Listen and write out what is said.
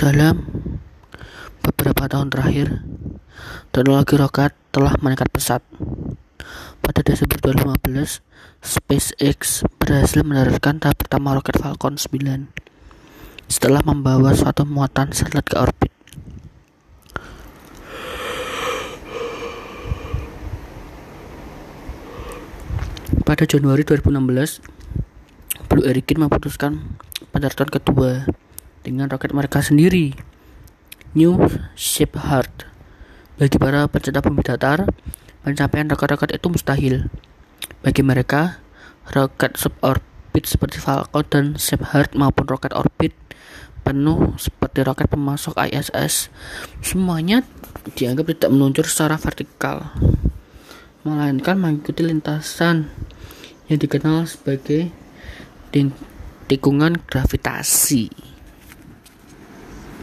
Dalam beberapa tahun terakhir, teknologi roket telah meningkat pesat. Pada Desember 2015, SpaceX berhasil mendaratkan tahap pertama roket Falcon 9 setelah membawa suatu muatan satelit ke orbit. Pada Januari 2016, Blue Origin memutuskan pendaratan kedua dengan roket mereka sendiri. New Shepard. Bagi para pecinta bumi datar, pencapaian roket-roket itu mustahil. Bagi mereka, roket suborbit seperti Falcon dan Shepard maupun roket orbit penuh seperti roket pemasok ISS, semuanya dianggap tidak meluncur secara vertikal, melainkan mengikuti lintasan yang dikenal sebagai tikungan gravitasi.